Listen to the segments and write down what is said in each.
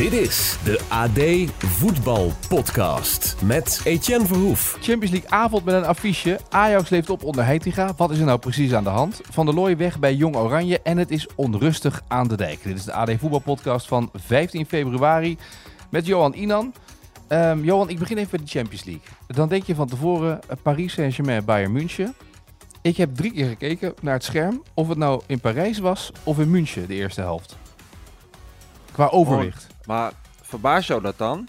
Dit is de AD Voetbal Podcast met Etienne Verhoef. Champions League avond met een affiche. Ajax leeft op onder Heitinga. Wat is er nou precies aan de hand? Van der Looy weg bij Jong Oranje en het is onrustig aan de dijk. Dit is de AD Voetbal Podcast van 15 februari met Johan Inan. Ehm, Johan, ik begin even met de Champions League. Dan denk je van tevoren eh, Paris Saint-Germain, Bayern München. Ik heb drie keer gekeken naar het scherm of het nou in Parijs was of in München de eerste helft. Qua overwicht. Maar verbaas jou dat dan?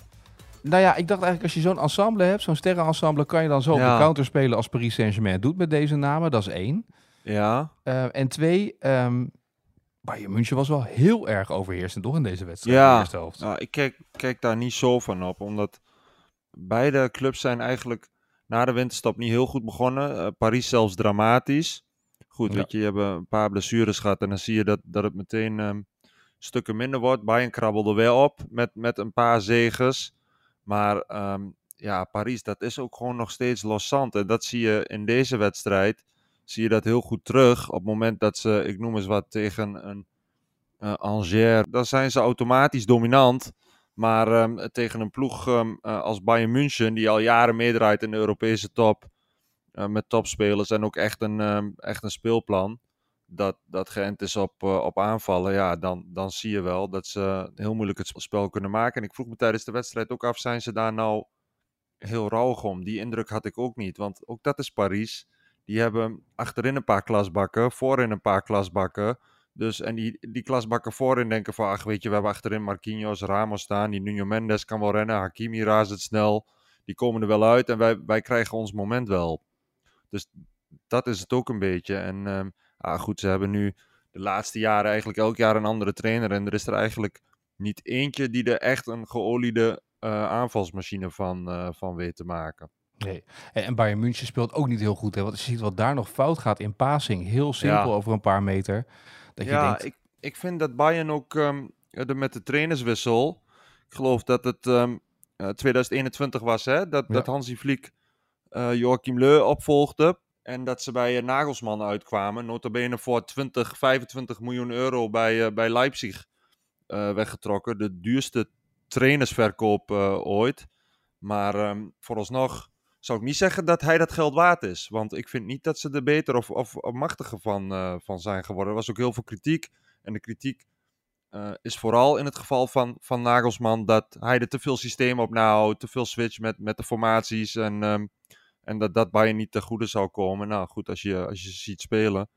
Nou ja, ik dacht eigenlijk als je zo'n ensemble hebt, zo'n sterrenensemble, kan je dan zo op de counter spelen als Paris Saint-Germain doet met deze namen. Dat is één. Ja. Eh, en twee, ehm Bayern München was wel heel erg overheersend toch in deze wedstrijd, Ja. de eerste helft. Nou, ik kijk, kijk daar niet zo van op, omdat beide clubs zijn eigenlijk na de winterstop niet heel goed begonnen. Eh, Paris zelfs dramatisch. Goed, Ja. weet je, je hebt een paar blessures gehad en dan zie je dat, dat het meteen ehm, stukken minder wordt. Bayern krabbelde wel op met, met een paar zeges. Maar ehm, ja, Paris, dat is ook gewoon nog steeds loszand. En dat zie je in deze wedstrijd, zie je dat heel goed terug. Op het moment dat ze, ik noem eens wat, tegen een eh Angers, dan zijn ze automatisch dominant. Maar ehm, tegen een ploeg ehm, eh, als Bayern München, die al jaren meedraait in de Europese top, eh, met topspelers en ook echt een, echt een speelplan, dat, dat geënt is op, eh, op aanvallen, ja, dan, dan zie je wel dat ze heel moeilijk het spel kunnen maken. En ik vroeg me tijdens de wedstrijd ook af, zijn ze daar nou heel rauwig om? Die indruk had ik ook niet, want ook dat is Paris. Die hebben achterin een paar klasbakken, voorin een paar klasbakken. Dus, en die, die klasbakken voorin denken van, ach weet je, we hebben achterin Marquinhos, Ramos staan. Die Nuno Mendes kan wel rennen, Hakimi raast het snel. Die komen er wel uit en wij, wij krijgen ons moment wel. Dus dat is het ook een beetje. En ehm, ah, goed, ze hebben nu de laatste jaren eigenlijk elk jaar een andere trainer. En er is er eigenlijk niet eentje die er echt een geoliede eh, aanvalsmachine van, eh, van weet te maken. Nee. En, Bayern München speelt ook niet heel goed. Hè? Want je ziet wat daar nog fout gaat in passing. Heel simpel Ja. over een paar meter. Dat je ja, denkt, ik, ik vind dat Bayern ook de, met de trainerswissel. Ik geloof dat het ehm, eh, 2021 was, hè? Dat, Ja. dat Hansi Vliek eh Joachim Leu opvolgde. En dat ze bij eh, Nagelsman uitkwamen. Notabene voor 20, 25 miljoen euro bij, eh, bij Leipzig eh, weggetrokken. De duurste trainersverkoop ooit. Maar ehm, vooralsnog zou ik niet zeggen dat hij dat geld waard is. Want ik vind niet dat ze er beter of, of, machtiger van, van zijn geworden. Er was ook heel veel kritiek. En de kritiek is vooral in het geval van, van Nagelsman dat hij er te veel systeem op nahoudt. Te veel switch met, met de formaties. En, ehm, en dat dat je niet ten goede zou komen. Nou goed, als je, als je ze ziet spelen.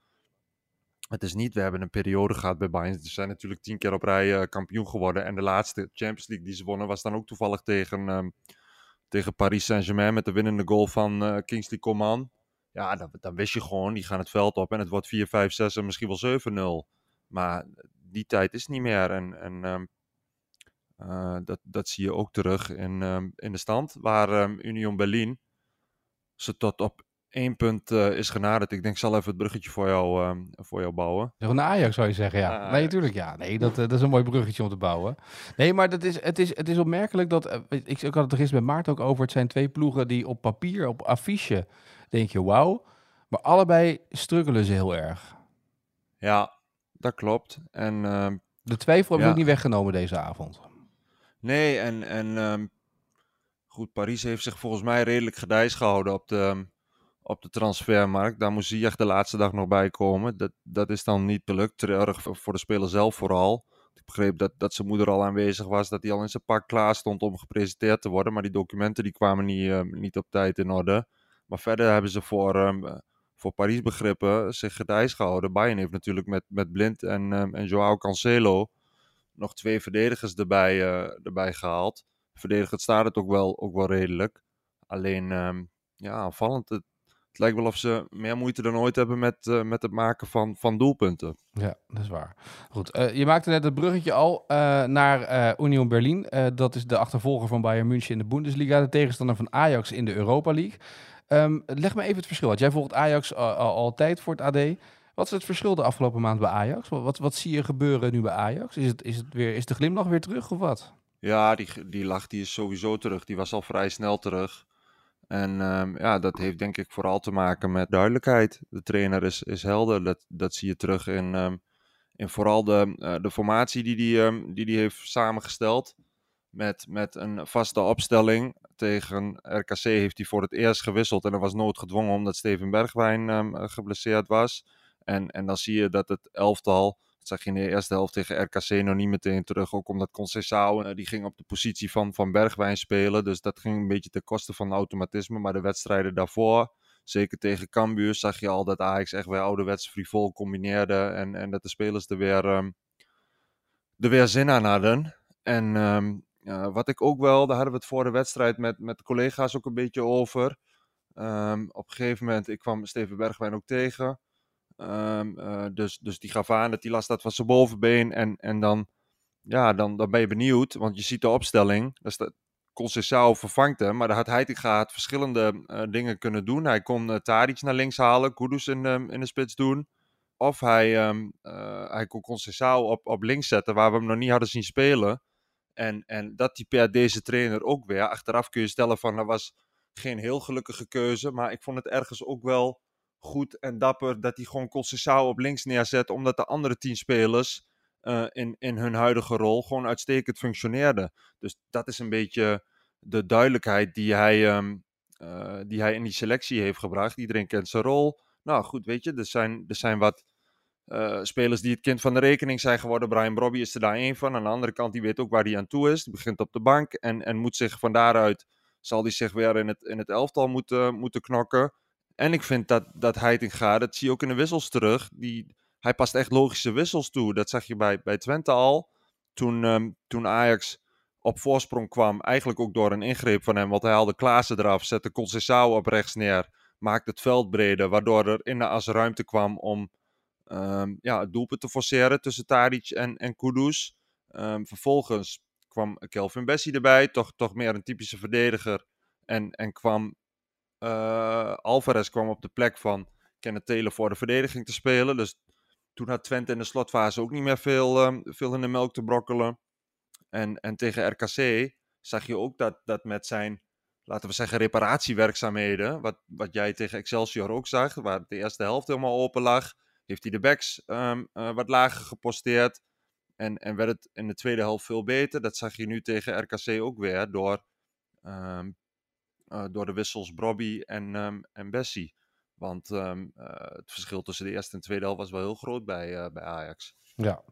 Het is niet, we hebben een periode gehad bij Bayern. Ze zijn natuurlijk tien keer op rij eh, kampioen geworden. En de laatste Champions League die ze wonnen was dan ook toevallig tegen, ehm, tegen Paris Saint-Germain met de winnende goal van eh, Kingsley Coman. Ja, dan, dan wist je gewoon, die gaan het veld op en het wordt 4, 5, 6 en misschien wel 7-0. Maar die tijd is niet meer. En, en ehm, eh, dat, dat zie je ook terug in, ehm, in de stand, waar Union Berlin ze tot op één punt eh, is genaderd. Ik denk, ik zal even het bruggetje voor jou, ehm, voor jou bouwen. Van de Ajax zou je zeggen, ja. Ah, nee, natuurlijk, ja. Nee, dat, eh, dat is een mooi bruggetje om te bouwen. Nee, maar dat is, het, is, het is opmerkelijk dat... eh, ik, ik had het er gisteren met Maarten ook over. Het zijn twee ploegen die op papier, op affiche, denk je wauw. Maar allebei struggelen ze heel erg. Ja, dat klopt. En ehm, De twijfel heb ik niet weggenomen deze avond. Nee, en, en ehm, goed, Paris heeft zich volgens mij redelijk gedijs gehouden op de, ehm, op de transfermarkt. Daar moest Ziyech de laatste dag nog bij komen. Dat, dat is dan niet gelukt. Treurig voor de speler zelf vooral. Ik begreep dat, dat zijn moeder al aanwezig was, dat hij al in zijn pak klaar stond om gepresenteerd te worden. Maar die documenten die kwamen niet, ehm, niet op tijd in orde. Maar verder hebben ze voor, ehm, voor Paris begrippen zich gedijs gehouden. Bayern heeft natuurlijk met, met Blind en, ehm, en Joao Cancelo nog twee verdedigers erbij, eh, erbij gehaald. Verdedigend staat het ook wel, ook wel redelijk. Alleen, ehm, ja, aanvallend. Het, lijkt wel of ze meer moeite dan ooit hebben met, eh, met het maken van, van doelpunten. Ja, dat is waar. Goed, eh, je maakte net het bruggetje al eh, naar Union Berlin. Dat is de achtervolger van Bayern München in de Bundesliga. De tegenstander van Ajax in de Europa League. Ehm, leg me even het verschil. Want jij volgt Ajax al, al- altijd voor het AD. Wat is het verschil de afgelopen maand bij Ajax? Wat, wat, wat zie je gebeuren nu bij Ajax? Is, het, is, het weer, is de glimlach weer terug of wat? Ja, die, die lach die is sowieso terug. Die was al vrij snel terug. En ehm, ja, dat heeft denk ik vooral te maken met duidelijkheid. De trainer is, is helder. Dat, dat zie je terug in, ehm, in vooral de, eh, de formatie die hij die, ehm, die die heeft samengesteld. Met, met een vaste opstelling. Tegen RKC heeft hij voor het eerst gewisseld. En dat was noodgedwongen omdat Steven Bergwijn geblesseerd was. En, en dan zie je dat het elftal, zag je in de eerste helft tegen RKC nog niet meteen terug. Ook omdat Conceição, eh, die ging op de positie van, van Bergwijn spelen. Dus dat ging een beetje ten koste van automatisme. Maar de wedstrijden daarvoor, zeker tegen Cambuur, zag je al dat Ajax echt weer ouderwets frivol combineerde. En, en dat de spelers er weer, er weer zin aan hadden. En ehm, wat ik ook wel, daar hadden we het voor de wedstrijd met, met collega's ook een beetje over. Ehm, op een gegeven moment, ik kwam Steven Bergwijn ook tegen. Ehm, eh, dus, dus die dat hij last had van zijn bovenbeen. En, en dan, ja, dan, dan ben je benieuwd, want je ziet de opstelling. Dus dat vervangt hem, maar daar had Heitinga verschillende eh, dingen kunnen doen. Hij kon uh, naar links halen, Kudus in, de in de spits doen. Of hij, eh, hij kon Conceição op, op links zetten, waar we hem nog niet hadden zien spelen. En, en dat die per deze trainer ook weer. Achteraf kun je stellen van, dat was geen heel gelukkige keuze. Maar ik vond het ergens ook wel goed en dapper dat hij gewoon Conceição op links neerzet. Omdat de andere tien spelers uh, in, in hun huidige rol gewoon uitstekend functioneerden. Dus dat is een beetje de duidelijkheid die hij, um, uh, die hij in die selectie heeft gebracht. Iedereen kent zijn rol. Nou goed, weet je, er zijn, er zijn wat uh, spelers die het kind van de rekening zijn geworden. Brian Brobby is er daar één van. Aan de andere kant, die weet ook waar hij aan toe is. Die begint op de bank en, en moet zich van daaruit, zal hij zich weer in het, in het elftal moeten, moeten knokken. En ik vind dat, dat Heitinga, dat zie je ook in de wissels terug, die, hij past echt logische wissels toe. Dat zag je bij, bij Twente al. Toen, um, toen Ajax op voorsprong kwam, eigenlijk ook door een ingreep van hem, want hij haalde Klaassen eraf, zette Conceição op rechts neer, maakte het veld breder, waardoor er in de as ruimte kwam om um, ja, het doelpunt te forceren tussen Tadic en, en Kudus. Um, vervolgens kwam Kelvin Bessie erbij, toch, toch meer een typische verdediger. En, en kwam uh, Alvarez kwam op de plek van Kenneth Taylor voor de verdediging te spelen. Dus toen had Twente in de slotfase ook niet meer veel, um, veel in de melk te brokkelen. En, en tegen RKC zag je ook dat, dat met zijn, laten we zeggen, reparatiewerkzaamheden, wat, wat jij tegen Excelsior ook zag, waar de eerste helft helemaal open lag, heeft hij de backs um, uh, wat lager geposteerd. En, en werd het in de tweede helft veel beter. Dat zag je nu tegen RKC ook weer door, um, uh, door de wissels Brobby en, um, en Bessie. Want um, uh, het verschil tussen de eerste en tweede helft was wel heel groot bij, uh, bij Ajax. Ja.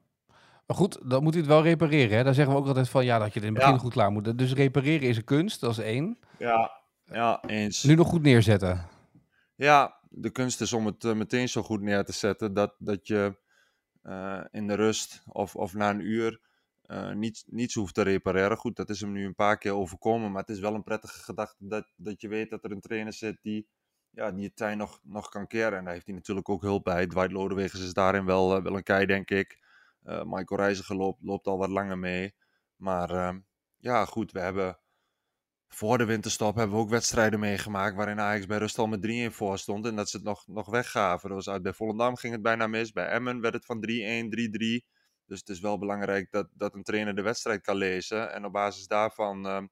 Maar goed, dan moet hij het wel repareren. Hè? Daar zeggen we ook altijd van ja, dat je het in het begin ja. goed klaar moet. Dus repareren is een kunst, dat is één. Ja, ja eens. Nu nog goed neerzetten. Ja, de kunst is om het meteen zo goed neer te zetten dat, dat je in de rust of, of na een uur uh, niet, niets hoeft te repareren. Goed, dat is hem nu een paar keer overkomen, maar het is wel een prettige gedachte dat, dat je weet dat er een trainer zit die ja, die het tij nog, nog kan keren. En daar heeft hij natuurlijk ook hulp bij. Dwight Lodewegers is daarin wel, uh, wel een kei, denk ik. Uh, Michael Reiziger loopt, loopt al wat langer mee. Maar uh, ja, goed, we hebben voor de winterstop hebben we ook wedstrijden meegemaakt waarin Ajax bij rust al met 3-1 voor stond en dat ze het nog, nog weggaven. Was uit bij Volendam ging het bijna mis, bij Emmen werd het van 3-1, 3-3. Dus het is wel belangrijk dat, dat een trainer de wedstrijd kan lezen en op basis daarvan uh,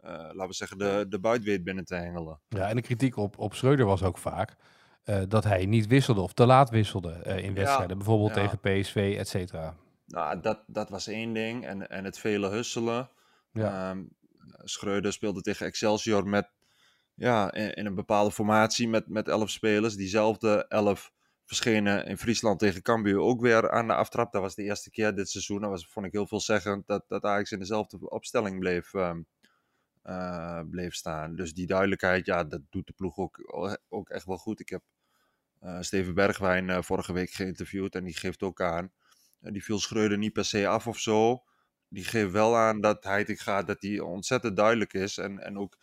laten we zeggen, de, de buit weet binnen te hengelen. Ja, en de kritiek op, op Schreuder was ook vaak uh, dat hij niet wisselde of te laat wisselde uh, in wedstrijden. Ja, bijvoorbeeld ja. tegen PSV, et cetera. Nou, dat, dat was één ding. En, en het vele husselen. Ja. Um, Schreuder speelde tegen Excelsior met, ja, in, in, een bepaalde formatie met, met elf spelers. Diezelfde elf verschenen in Friesland tegen Cambuur ook weer aan de aftrap. Dat was de eerste keer dit seizoen. Dat was, vond ik heel veelzeggend dat, dat Ajax in dezelfde opstelling bleef... Um, bleef staan. Dus die duidelijkheid, ja, dat doet de ploeg ook, ook echt wel goed. Ik heb uh, Steven Bergwijn uh, vorige week geïnterviewd en die geeft ook aan. die viel Schreuder niet per se af of zo. Die geeft wel aan dat Heitinga dat hij ontzettend duidelijk is. En, en ook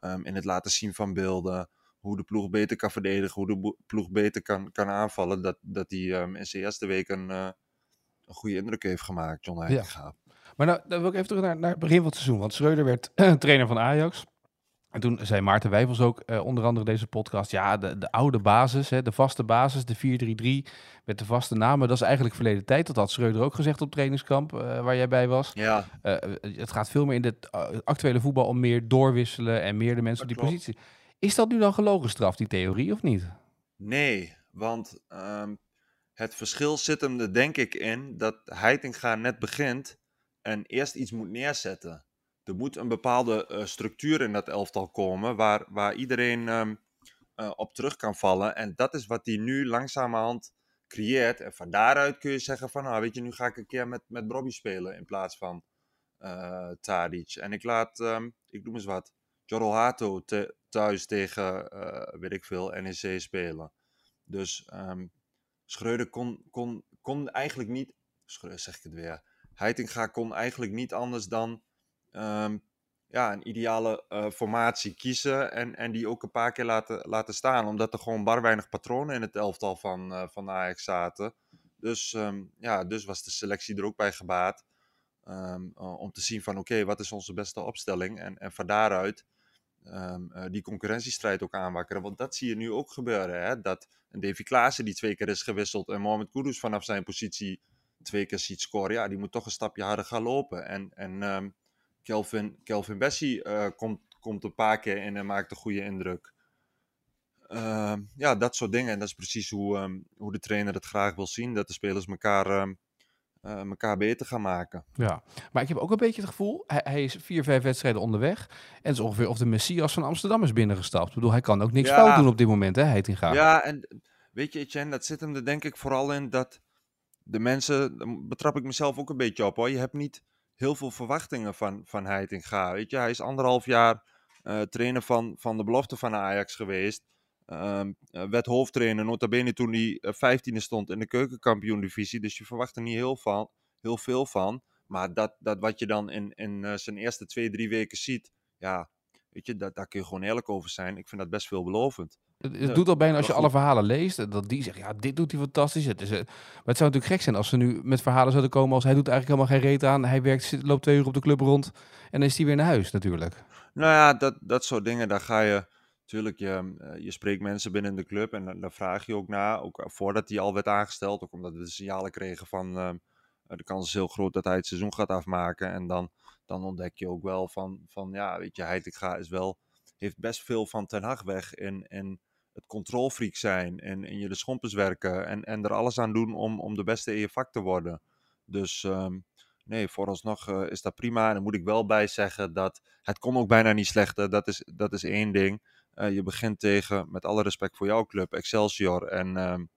um, in het laten zien van beelden. Hoe de ploeg beter kan verdedigen. Hoe de ploeg beter kan, kan aanvallen. Dat, dat hij um, in zijn eerste week een, een goede indruk heeft gemaakt, John Heitinga. Ja. Maar nou, dan wil ik even terug naar, naar het begin van het seizoen. Want Schreuder werd trainer van Ajax. En toen zei Maarten Wijfels ook uh, onder andere deze podcast, ja, de, de oude basis, hè, de vaste basis, de 4-3-3 met de vaste namen, dat is eigenlijk verleden tijd. Dat had Schreuder ook gezegd op trainingskamp, uh, waar jij bij was. Ja. Uh, het gaat veel meer in het actuele voetbal om meer doorwisselen en meer de mensen dat op die klopt. positie. Is dat nu dan gelogen straf, die theorie, of niet? Nee, want um, het verschil zit hem er denk ik in dat Heitinga net begint en eerst iets moet neerzetten. Er moet een bepaalde uh, structuur in dat elftal komen waar, waar iedereen um, uh, op terug kan vallen. En dat is wat hij nu langzamerhand creëert. En van daaruit kun je zeggen van, nou weet je, nu ga ik een keer met, met Bobby spelen in plaats van uh, Tadic. En ik laat, um, ik noem eens wat, Jorol Hato thuis tegen, weet ik veel, NEC spelen. Dus um, Schreuder kon, kon, kon eigenlijk niet, Schreuder zeg ik het weer, Heitinga kon eigenlijk niet anders dan um, ja, een ideale uh, formatie kiezen en, en die ook een paar keer laten, laten staan. Omdat er gewoon bar weinig patronen in het elftal van, uh, van Ajax zaten. Dus, um, ja, dus was de selectie er ook bij gebaat. Om te zien van oké, wat is onze beste opstelling? En, en van daaruit um, uh, die concurrentiestrijd ook aanwakkeren. Want dat zie je nu ook gebeuren. Hè? Dat een Davy Klaassen die twee keer is gewisseld en Mohamed Kudus vanaf zijn positie twee keer ziet scoren. Ja, die moet toch een stapje harder gaan lopen. En, en um, Kelvin, Kelvin Bessie uh, komt, komt een paar keer in en maakt een goede indruk. Uh, ja, dat soort dingen. En dat is precies hoe, hoe de trainer het graag wil zien. Dat de spelers elkaar, uh, elkaar beter gaan maken. Ja, maar ik heb ook een beetje het gevoel, hij, hij is vier, vijf wedstrijden onderweg. En het is ongeveer of de Messias van Amsterdam is binnengestapt. Ik bedoel, hij kan ook niks ja, fout doen op dit moment, hè, Heitinga. Ja, en weet je, Etienne, dat zit hem er denk ik vooral in dat de mensen, betrap ik mezelf ook een beetje op hoor. Je hebt niet heel veel verwachtingen van, van Heitinga. Weet je, hij is anderhalf jaar uh, trainer van, van de belofte van Ajax geweest. Uh, werd hoofdtrainer, nota bene toen hij vijftiende stond in de keukenkampioen-divisie. Dus je verwacht er niet heel, van, heel veel van. Maar dat, dat wat je dan in, in uh, zijn eerste twee, drie weken ziet, ja, weet je, dat, daar kun je gewoon eerlijk over zijn. Ik vind dat best veelbelovend. Het, het doet al bijna als je alle verhalen leest, dat die zeggen, ja, dit doet hij fantastisch. Het is, maar het zou natuurlijk gek zijn als ze nu met verhalen zouden komen als hij doet eigenlijk helemaal geen reet aan. Hij werkt, loopt twee uur op de club rond en dan is hij weer naar huis natuurlijk. Nou ja, dat, dat soort dingen, daar ga je, natuurlijk, je, je spreekt mensen binnen de club en daar vraag je ook naar. Ook voordat hij al werd aangesteld, ook omdat we de signalen kregen van, uh, de kans is heel groot dat hij het seizoen gaat afmaken. En dan, dan ontdek je ook wel van, van ja, weet je, Heitinga is wel, heeft best veel van Ten Hag weg in... in het controlfreak zijn en in je de schompers werken en, en er alles aan doen om, om de beste in je vak te worden. Dus um, nee, vooralsnog is dat prima. En dan moet ik wel bij zeggen dat het kon ook bijna niet slechter. Dat is, dat is één ding. Uh, je begint tegen, met alle respect voor jouw club, Excelsior en um,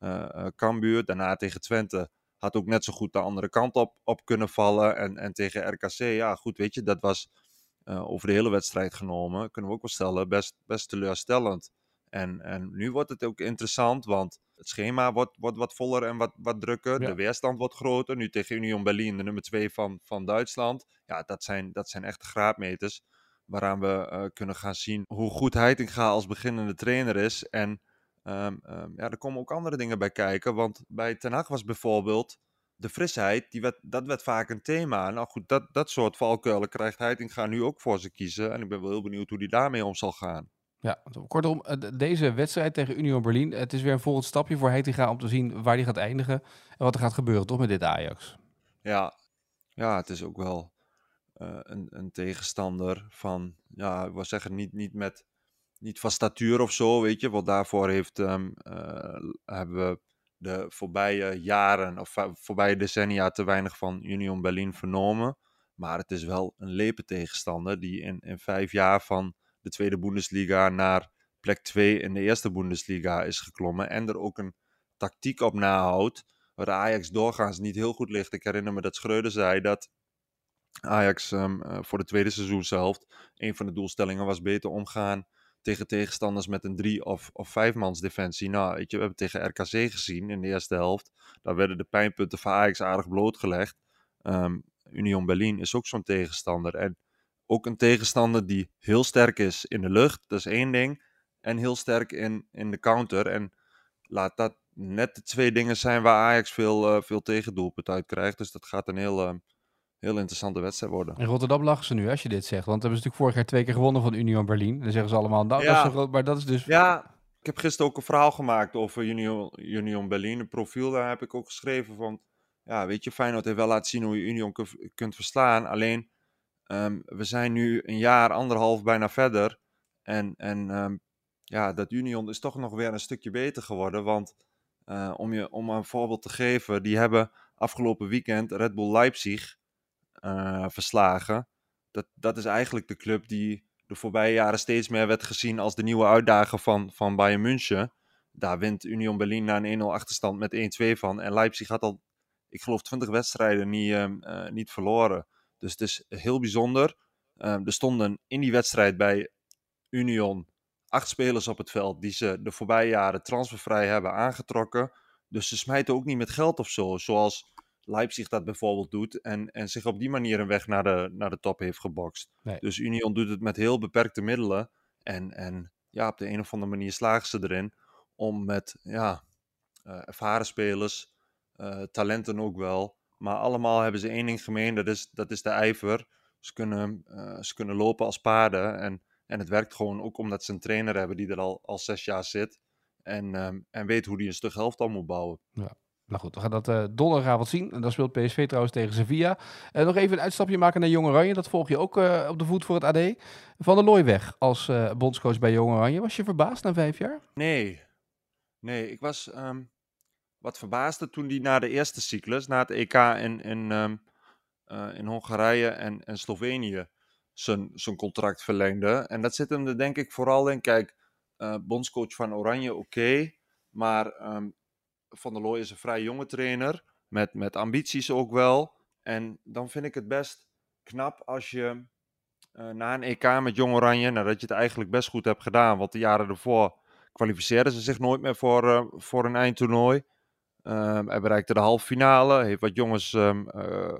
uh, Cambuur. Daarna tegen Twente. Had ook net zo goed de andere kant op, op kunnen vallen. En, en tegen RKC, ja goed, weet je, dat was over de hele wedstrijd genomen. Kunnen we ook wel stellen, best, best teleurstellend. En, en nu wordt het ook interessant, want het schema wordt, wordt wat voller en wat, wat drukker. De weerstand wordt groter. Nu tegen Union Berlin, de nummer 2 van, van Duitsland. Ja, dat zijn, dat zijn echte graadmeters. Waaraan we uh, kunnen gaan zien hoe goed Heitinga als beginnende trainer is. En um, um, ja, er komen ook andere dingen bij kijken. Want bij Ten Hag was bijvoorbeeld de frisheid, die werd, dat werd vaak een thema. Nou goed, dat, dat soort valkuilen krijgt Heitinga nu ook voor ze kiezen. En ik ben wel heel benieuwd hoe hij daarmee om zal gaan. Ja, kortom, deze wedstrijd tegen Union Berlin, het is weer een volgend stapje voor Heitinga om te zien waar hij gaat eindigen en wat er gaat gebeuren, toch met dit Ajax? Ja, ja het is ook wel uh, een, een, tegenstander van, ja, ik wil zeggen, niet, niet, met, niet van statuur of zo, weet je, want daarvoor heeft, um, uh, hebben we de voorbije jaren of voorbije decennia te weinig van Union Berlin vernomen. Maar het is wel een lepe tegenstander die in, in vijf jaar van de tweede Bundesliga naar plek 2 in de eerste Bundesliga is geklommen. En er ook een tactiek op nahoudt. Waar Ajax doorgaans niet heel goed ligt. Ik herinner me dat Schreuder zei dat Ajax um, voor de tweede seizoenshelft. een van de doelstellingen was beter omgaan tegen tegenstanders met een drie- of, of vijfmans defensie. Nou, weet je, we hebben tegen RKC gezien in de eerste helft. Daar werden de pijnpunten van Ajax aardig blootgelegd. Um, Union Berlin is ook zo'n tegenstander. En ook een tegenstander die heel sterk is in de lucht, dat is één ding. En heel sterk in, in de counter. En laat dat net de twee dingen zijn waar Ajax veel, uh, veel tegendoelpunt uit krijgt. Dus dat gaat een heel, uh, heel interessante wedstrijd worden. In Rotterdam lachen ze nu als je dit zegt. Want hebben ze natuurlijk vorig jaar twee keer gewonnen van Union Berlin. Dan zeggen ze allemaal, nou, dat Ja. is zo groot. Maar dat is dus... Ja, ik heb gisteren ook een verhaal gemaakt over Union, Union Berlin. Een profiel, daar heb ik ook geschreven van... Ja, weet je, Feyenoord heeft wel laten zien hoe je Union kun- kunt verslaan. Alleen, ehm, we zijn nu een jaar, anderhalf bijna verder. En, en ehm, ja, dat Union is toch nog weer een stukje beter geworden. Want eh, om, je, om een voorbeeld te geven, die hebben afgelopen weekend Red Bull Leipzig eh, verslagen. Dat, dat is eigenlijk de club die de voorbije jaren steeds meer werd gezien als de nieuwe uitdager van, van Bayern München. Daar wint Union Berlin na een 1-0 achterstand met 1-2 van. En Leipzig had al, ik geloof, 20 wedstrijden niet, ehm, eh, niet verloren. Dus het is heel bijzonder. Ehm, er stonden in die wedstrijd bij Union acht spelers op het veld die ze de voorbije jaren transfervrij hebben aangetrokken. Dus ze smijten ook niet met geld of zo, zoals Leipzig dat bijvoorbeeld doet. En, en zich op die manier een weg naar de, naar de top heeft gebokst. Nee. Dus Union doet het met heel beperkte middelen. En, en ja, op de een of andere manier slagen ze erin om met ja, eh, ervaren spelers, eh, talenten ook wel. Maar allemaal hebben ze één ding gemeen, dat is, dat is de ijver. Ze kunnen, eh, ze kunnen lopen als paarden. En, en het werkt gewoon ook omdat ze een trainer hebben die er al, al zes jaar zit. En, ehm, en weet hoe die een stug helft al moet bouwen. Nou goed, we gaan dat eh, donderdagavond zien. En dan speelt PSV trouwens tegen Sevilla. En nog even een uitstapje maken naar Jong Oranje. Dat volg je ook eh, op de voet voor het AD. Van der Looy weg als eh, bondscoach bij Jong Oranje. Was je verbaasd na vijf jaar? Nee, nee, ik was ehm, wat verbaasd toen hij na de eerste cyclus, na het EK in, in, ehm, eh, in Hongarije en, en Slovenië, zijn, zijn contract verlengde. En dat zit hem er denk ik vooral in, kijk, bondscoach van Oranje, oké, maar ehm, Van der Looy is een vrij jonge trainer, met, met ambities ook wel. En dan vind ik het best knap als je eh, na een EK met Jong Oranje, nadat je het eigenlijk best goed hebt gedaan, want de jaren ervoor kwalificeerden ze zich nooit meer voor, eh, voor een eindtoernooi. Ehm, hij bereikte de halve finale, heeft wat jongens ehm, eh,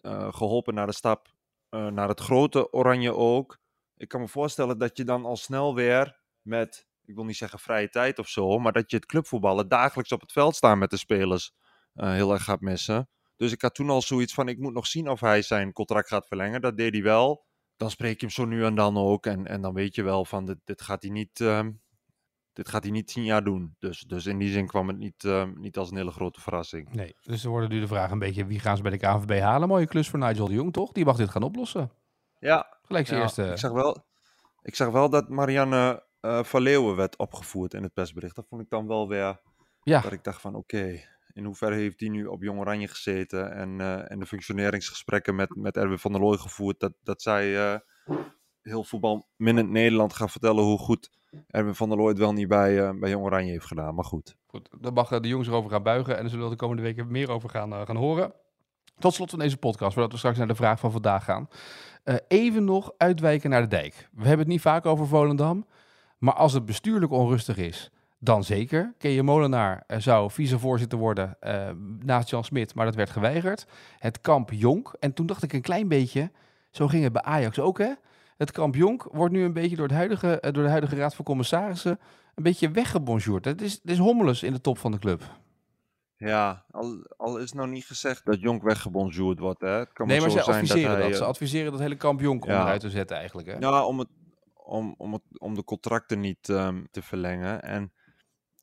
eh, geholpen naar de stap naar het grote Oranje ook. Ik kan me voorstellen dat je dan al snel weer met, ik wil niet zeggen vrije tijd of zo, maar dat je het clubvoetballen dagelijks op het veld staan met de spelers eh, heel erg gaat missen. Dus ik had toen al zoiets van, ik moet nog zien of hij zijn contract gaat verlengen. Dat deed hij wel. Dan spreek je hem zo nu en dan ook. En, en dan weet je wel van, dit, dit gaat hij niet... ehm, dit gaat hij niet tien jaar doen. Dus, dus in die zin kwam het niet, ehm, niet als een hele grote verrassing. Nee. Dus er worden nu de vraag een beetje, wie gaan ze bij de KNVB halen? Mooie klus voor Nigel de Jong, toch? Die mag dit gaan oplossen. Ja, Gelijk zijn ja, eerste... ik, zag wel, ik zag wel dat Marianne eh van Leeuwen werd opgevoerd in het persbericht. Dat vond ik dan wel weer... Ja, Dat ik dacht van, oké, in hoeverre heeft die nu op Jong Oranje gezeten en, eh, en de functioneringsgesprekken met, met Erwin van der Looy gevoerd, dat, dat zij eh, heel voetbal minnend Nederland gaat vertellen hoe goed Erwin van der Looy het wel niet bij, eh, bij Jong Oranje heeft gedaan. Maar goed. Goed, daar mag eh, de jongens erover gaan buigen en daar zullen we de komende weken meer over gaan, eh, gaan horen. Tot slot van deze podcast, voordat we straks naar de vraag van vandaag gaan. Eh, even nog uitwijken naar de dijk. We hebben het niet vaak over Volendam, maar als het bestuurlijk onrustig is, dan zeker. Keje Molenaar eh, zou vicevoorzitter worden eh, naast Jan Smit, maar dat werd geweigerd. Het kamp Jonk. En toen dacht ik een klein beetje, zo ging het bij Ajax ook hè. Het kamp Jonk wordt nu een beetje door, het huidige, eh, door de huidige raad van commissarissen een beetje weggebonjourd. Het is, het is hommeles in de top van de club. Ja, al, al is nou niet gezegd dat Jonk weggebonjourd wordt. Hè. Het kan nee, maar zijn adviseren dat. hij, Ze adviseren dat hele kamp Jonk Ja. onderuit te zetten eigenlijk. Hè? Ja, om, het, om, om, om de contracten niet ehm, te verlengen. En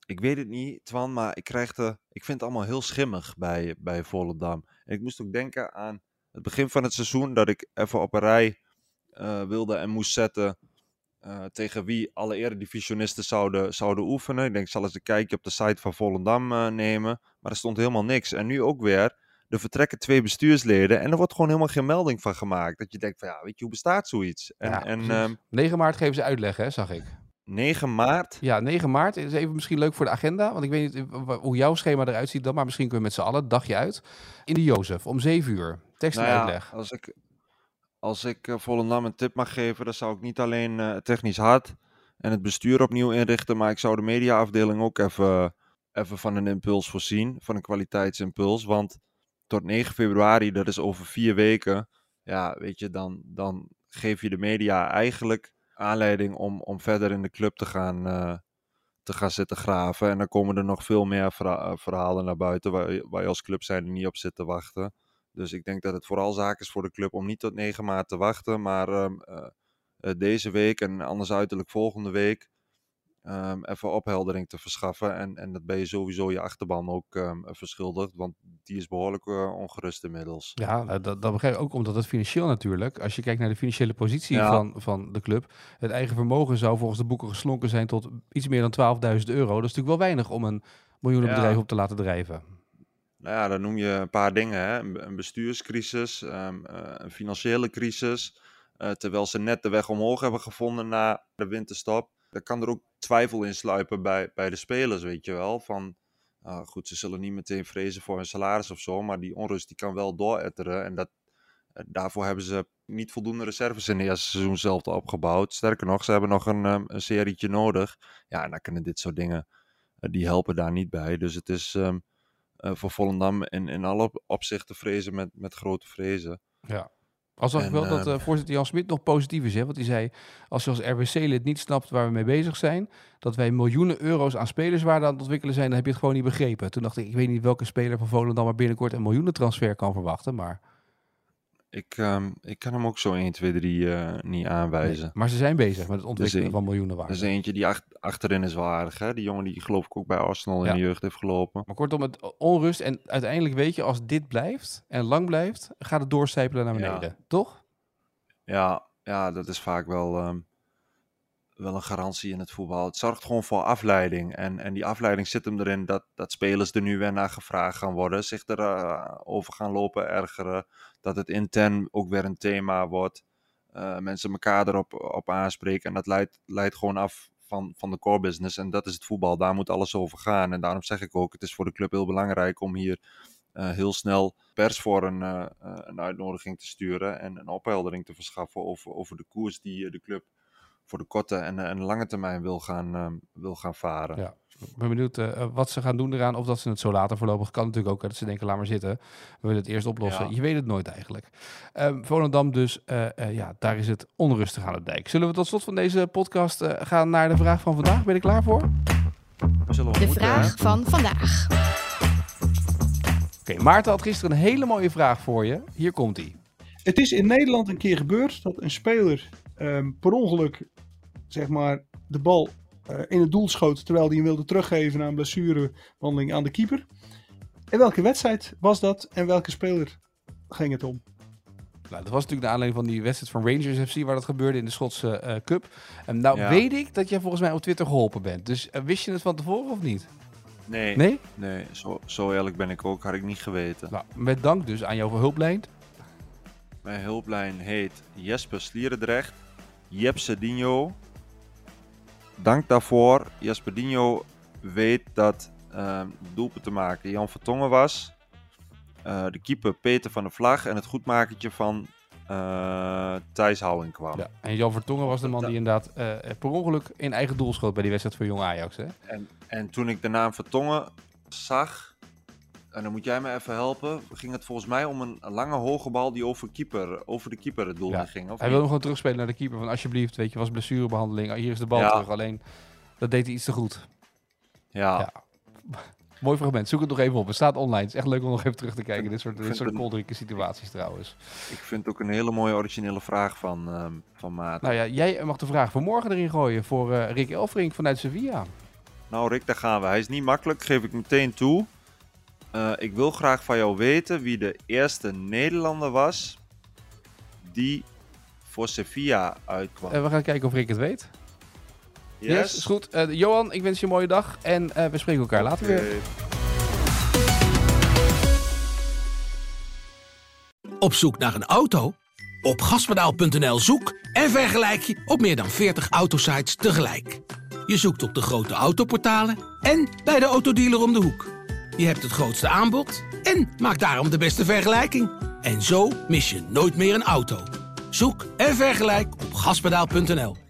ik weet het niet, Twan, maar ik, krijg de, ik vind het allemaal heel schimmig bij, bij Volendam. En ik moest ook denken aan het begin van het seizoen, dat ik even op een rij eh, wilde en moest zetten eh, tegen wie alle eredivisionisten zouden, zouden oefenen. Ik denk, zal eens een kijkje op de site van Volendam eh, nemen. Maar er stond helemaal niks. En nu ook weer, er vertrekken twee bestuursleden en er wordt gewoon helemaal geen melding van gemaakt. Dat je denkt van, ja, weet je, hoe bestaat zoiets? En, Ja, en precies. ehm, 9 maart geven ze uitleg, hè, zag ik. 9 maart. Ja, 9 maart is even misschien leuk voor de agenda. Want ik weet niet eh, hoe jouw schema eruit ziet dan. Maar misschien kunnen we met z'n allen, dagje uit. In de Jozef, om 7 uur. Tekst en Nou ja, uitleg. als ik, als ik eh, Volendam een tip mag geven, dan zou ik niet alleen het technisch hart en het bestuur opnieuw inrichten, maar ik zou de mediaafdeling ook even, even van een impuls voorzien, van een kwaliteitsimpuls. Want tot 9 februari, dat is over vier weken, ja, weet je, dan, dan geef je de media eigenlijk aanleiding om, om verder in de club te gaan, eh, te gaan zitten graven. En dan komen er nog veel meer eh, verhalen naar buiten waar, waar je als club zijn er niet op zit te wachten. Dus ik denk dat het vooral zaak is voor de club om niet tot 9 maart te wachten, maar ehm, eh, eh, deze week en anders uiterlijk volgende week ehm, even opheldering te verschaffen. En, en dat ben je sowieso je achterban ook ehm, verschuldigd, want die is behoorlijk eh, ongerust inmiddels. Ja, nou, dat, dat begrijp ik ook omdat het financieel natuurlijk, als je kijkt naar de financiële positie Ja. van, van de club, het eigen vermogen zou volgens de boeken geslonken zijn tot iets meer dan 12.000 euro. Dat is natuurlijk wel weinig om een miljoenenbedrijf Ja. op te laten drijven. Nou ja, dan noem je een paar dingen. Hè? Een bestuurscrisis, ehm, eh, een financiële crisis. eh, terwijl ze net de weg omhoog hebben gevonden na de winterstop. Dan kan er ook twijfel in sluipen bij, bij de spelers, weet je wel. Van, ah, goed, ze zullen niet meteen vrezen voor hun salaris of zo. Maar die onrust die kan wel dooretteren. En dat, eh, daarvoor hebben ze niet voldoende reserves in het eerste seizoen zelf opgebouwd. Sterker nog, ze hebben nog een, ehm, een serietje nodig. Ja, en dan kunnen dit soort dingen, eh, die helpen daar niet bij. Dus het is... ehm, eh, voor Volendam in, in alle op- opzichten vrezen met, met grote vrezen. Ja. Al zag ik wel dat eh, voorzitter Jan Smit nog positief is. Hè? Want hij zei, als je als RBC-lid niet snapt waar we mee bezig zijn... dat wij miljoenen euro's aan spelerswaarde aan het ontwikkelen zijn... dan heb je het gewoon niet begrepen. Toen dacht ik, ik weet niet welke speler van Volendam... maar binnenkort een miljoenentransfer kan verwachten. Maar, Ik, ehm, ik kan hem ook zo 1, 2, 3 eh, niet aanwijzen. nee. maar ze zijn bezig met het ontwikkelen een- van Er miljoenenwaarde. is eentje die ach- achterin is wel aardig. Hè? Die jongen die geloof ik ook bij Arsenal Ja. in de jeugd heeft gelopen. Maar kortom, het onrust. En uiteindelijk weet je, als dit blijft en lang blijft... gaat het doorcijpelen naar Ja. beneden. Toch? Ja, ja, dat is vaak wel, ehm, wel een garantie in het voetbal. Het zorgt gewoon voor afleiding. En, en die afleiding zit hem erin dat, dat spelers er nu weer naar gevraagd gaan worden. Zich erover over gaan lopen ergeren. Dat het intern ook weer een thema wordt. Eh, mensen elkaar erop op aanspreken. En dat leidt, leidt gewoon af van, van de core business. En dat is het voetbal. Daar moet alles over gaan. En daarom zeg ik ook, het is voor de club heel belangrijk om hier eh, heel snel pers voor een, eh, eh, een uitnodiging te sturen en een opheldering te verschaffen over, over de koers die eh, de club voor de korte en, eh, en lange termijn wil gaan, eh, wil gaan varen. Ja. Ik ben benieuwd eh, wat ze gaan doen eraan. Of dat ze het zo laten voorlopig. Kan natuurlijk ook hè, dat ze denken, laat maar zitten. We willen het eerst oplossen. Ja. Je weet het nooit eigenlijk. Ehm Volendam dus, eh, eh, ja, daar is het onrustig aan het dijk. Zullen we tot slot van deze podcast eh, gaan naar de vraag van vandaag? Ben je er klaar voor? Zullen we De moeten, hè? vraag van vandaag. Oké, Maarten had gisteren een hele mooie vraag voor je. Hier komt hij. Het is in Nederland een keer gebeurd dat een speler ehm, per ongeluk zeg maar, de bal eh, in het doel schoot terwijl hij hem wilde teruggeven na een blessurebehandeling aan de keeper. In welke wedstrijd was dat en welke speler ging het om? Nou, dat was natuurlijk de aanleiding van die wedstrijd van Rangers FC, waar dat gebeurde in de Schotse eh, Cup. En nou Ja. weet ik dat jij volgens mij op Twitter geholpen bent. Dus eh, wist je het van tevoren of niet? Nee, nee? Nee? zo, zo eerlijk ben ik ook, had ik niet geweten. Nou, met dank dus aan jouw hulplijn. Mijn hulplijn heet Jesper Slierendrecht, Jepse Dino. Dank daarvoor. Jesper Dino weet dat ehm doelpunt te maken Jan Vertongen was. Eh, de keeper Peter van der Vlag en het goedmakertje van eh Thijs Houwing kwam. Ja, en Jan Vertongen was de man die inderdaad eh, per ongeluk in eigen doel schoot bij die wedstrijd voor Jong Ajax. Hè? En, en toen ik de naam Vertongen zag, en dan moet jij me even helpen, ging het volgens mij om een, lange hoge bal die over, keeper, over de keeper het doel Ja, ging. Of Hij wilde gewoon terugspelen naar de keeper. Van alsjeblieft, weet je, was blessurebehandeling. Hier is de bal Ja. terug. Alleen, dat deed hij iets te goed. ja. Ja. Mooi fragment. Zoek het nog even op. Het staat online. Het is echt leuk om nog even terug te kijken. Dit soort, dit soort situaties trouwens. Ik vind het ook een hele mooie originele vraag van, ehm van Maarten. Nou ja, jij mag de vraag voor morgen erin gooien voor eh, Rick Elfrink vanuit Sevilla. Nou Rick, daar gaan we. Hij is niet makkelijk, geef ik meteen toe. Eh, ik wil graag van jou weten wie de eerste Nederlander was die voor Sevilla uitkwam. Eh, we gaan kijken of Rick het weet. yes? Yes, is goed. Eh, Johan, ik wens je een mooie dag. En eh, we spreken elkaar later weer. Oké. Op zoek naar een auto? Op gaspedaal.nl zoek en vergelijk je op meer dan 40 autosites tegelijk. Je zoekt op de grote autoportalen en bij de autodealer om de hoek. Je hebt het grootste aanbod en maakt daarom de beste vergelijking. En zo mis je nooit meer een auto. Zoek en vergelijk op gaspedaal.nl.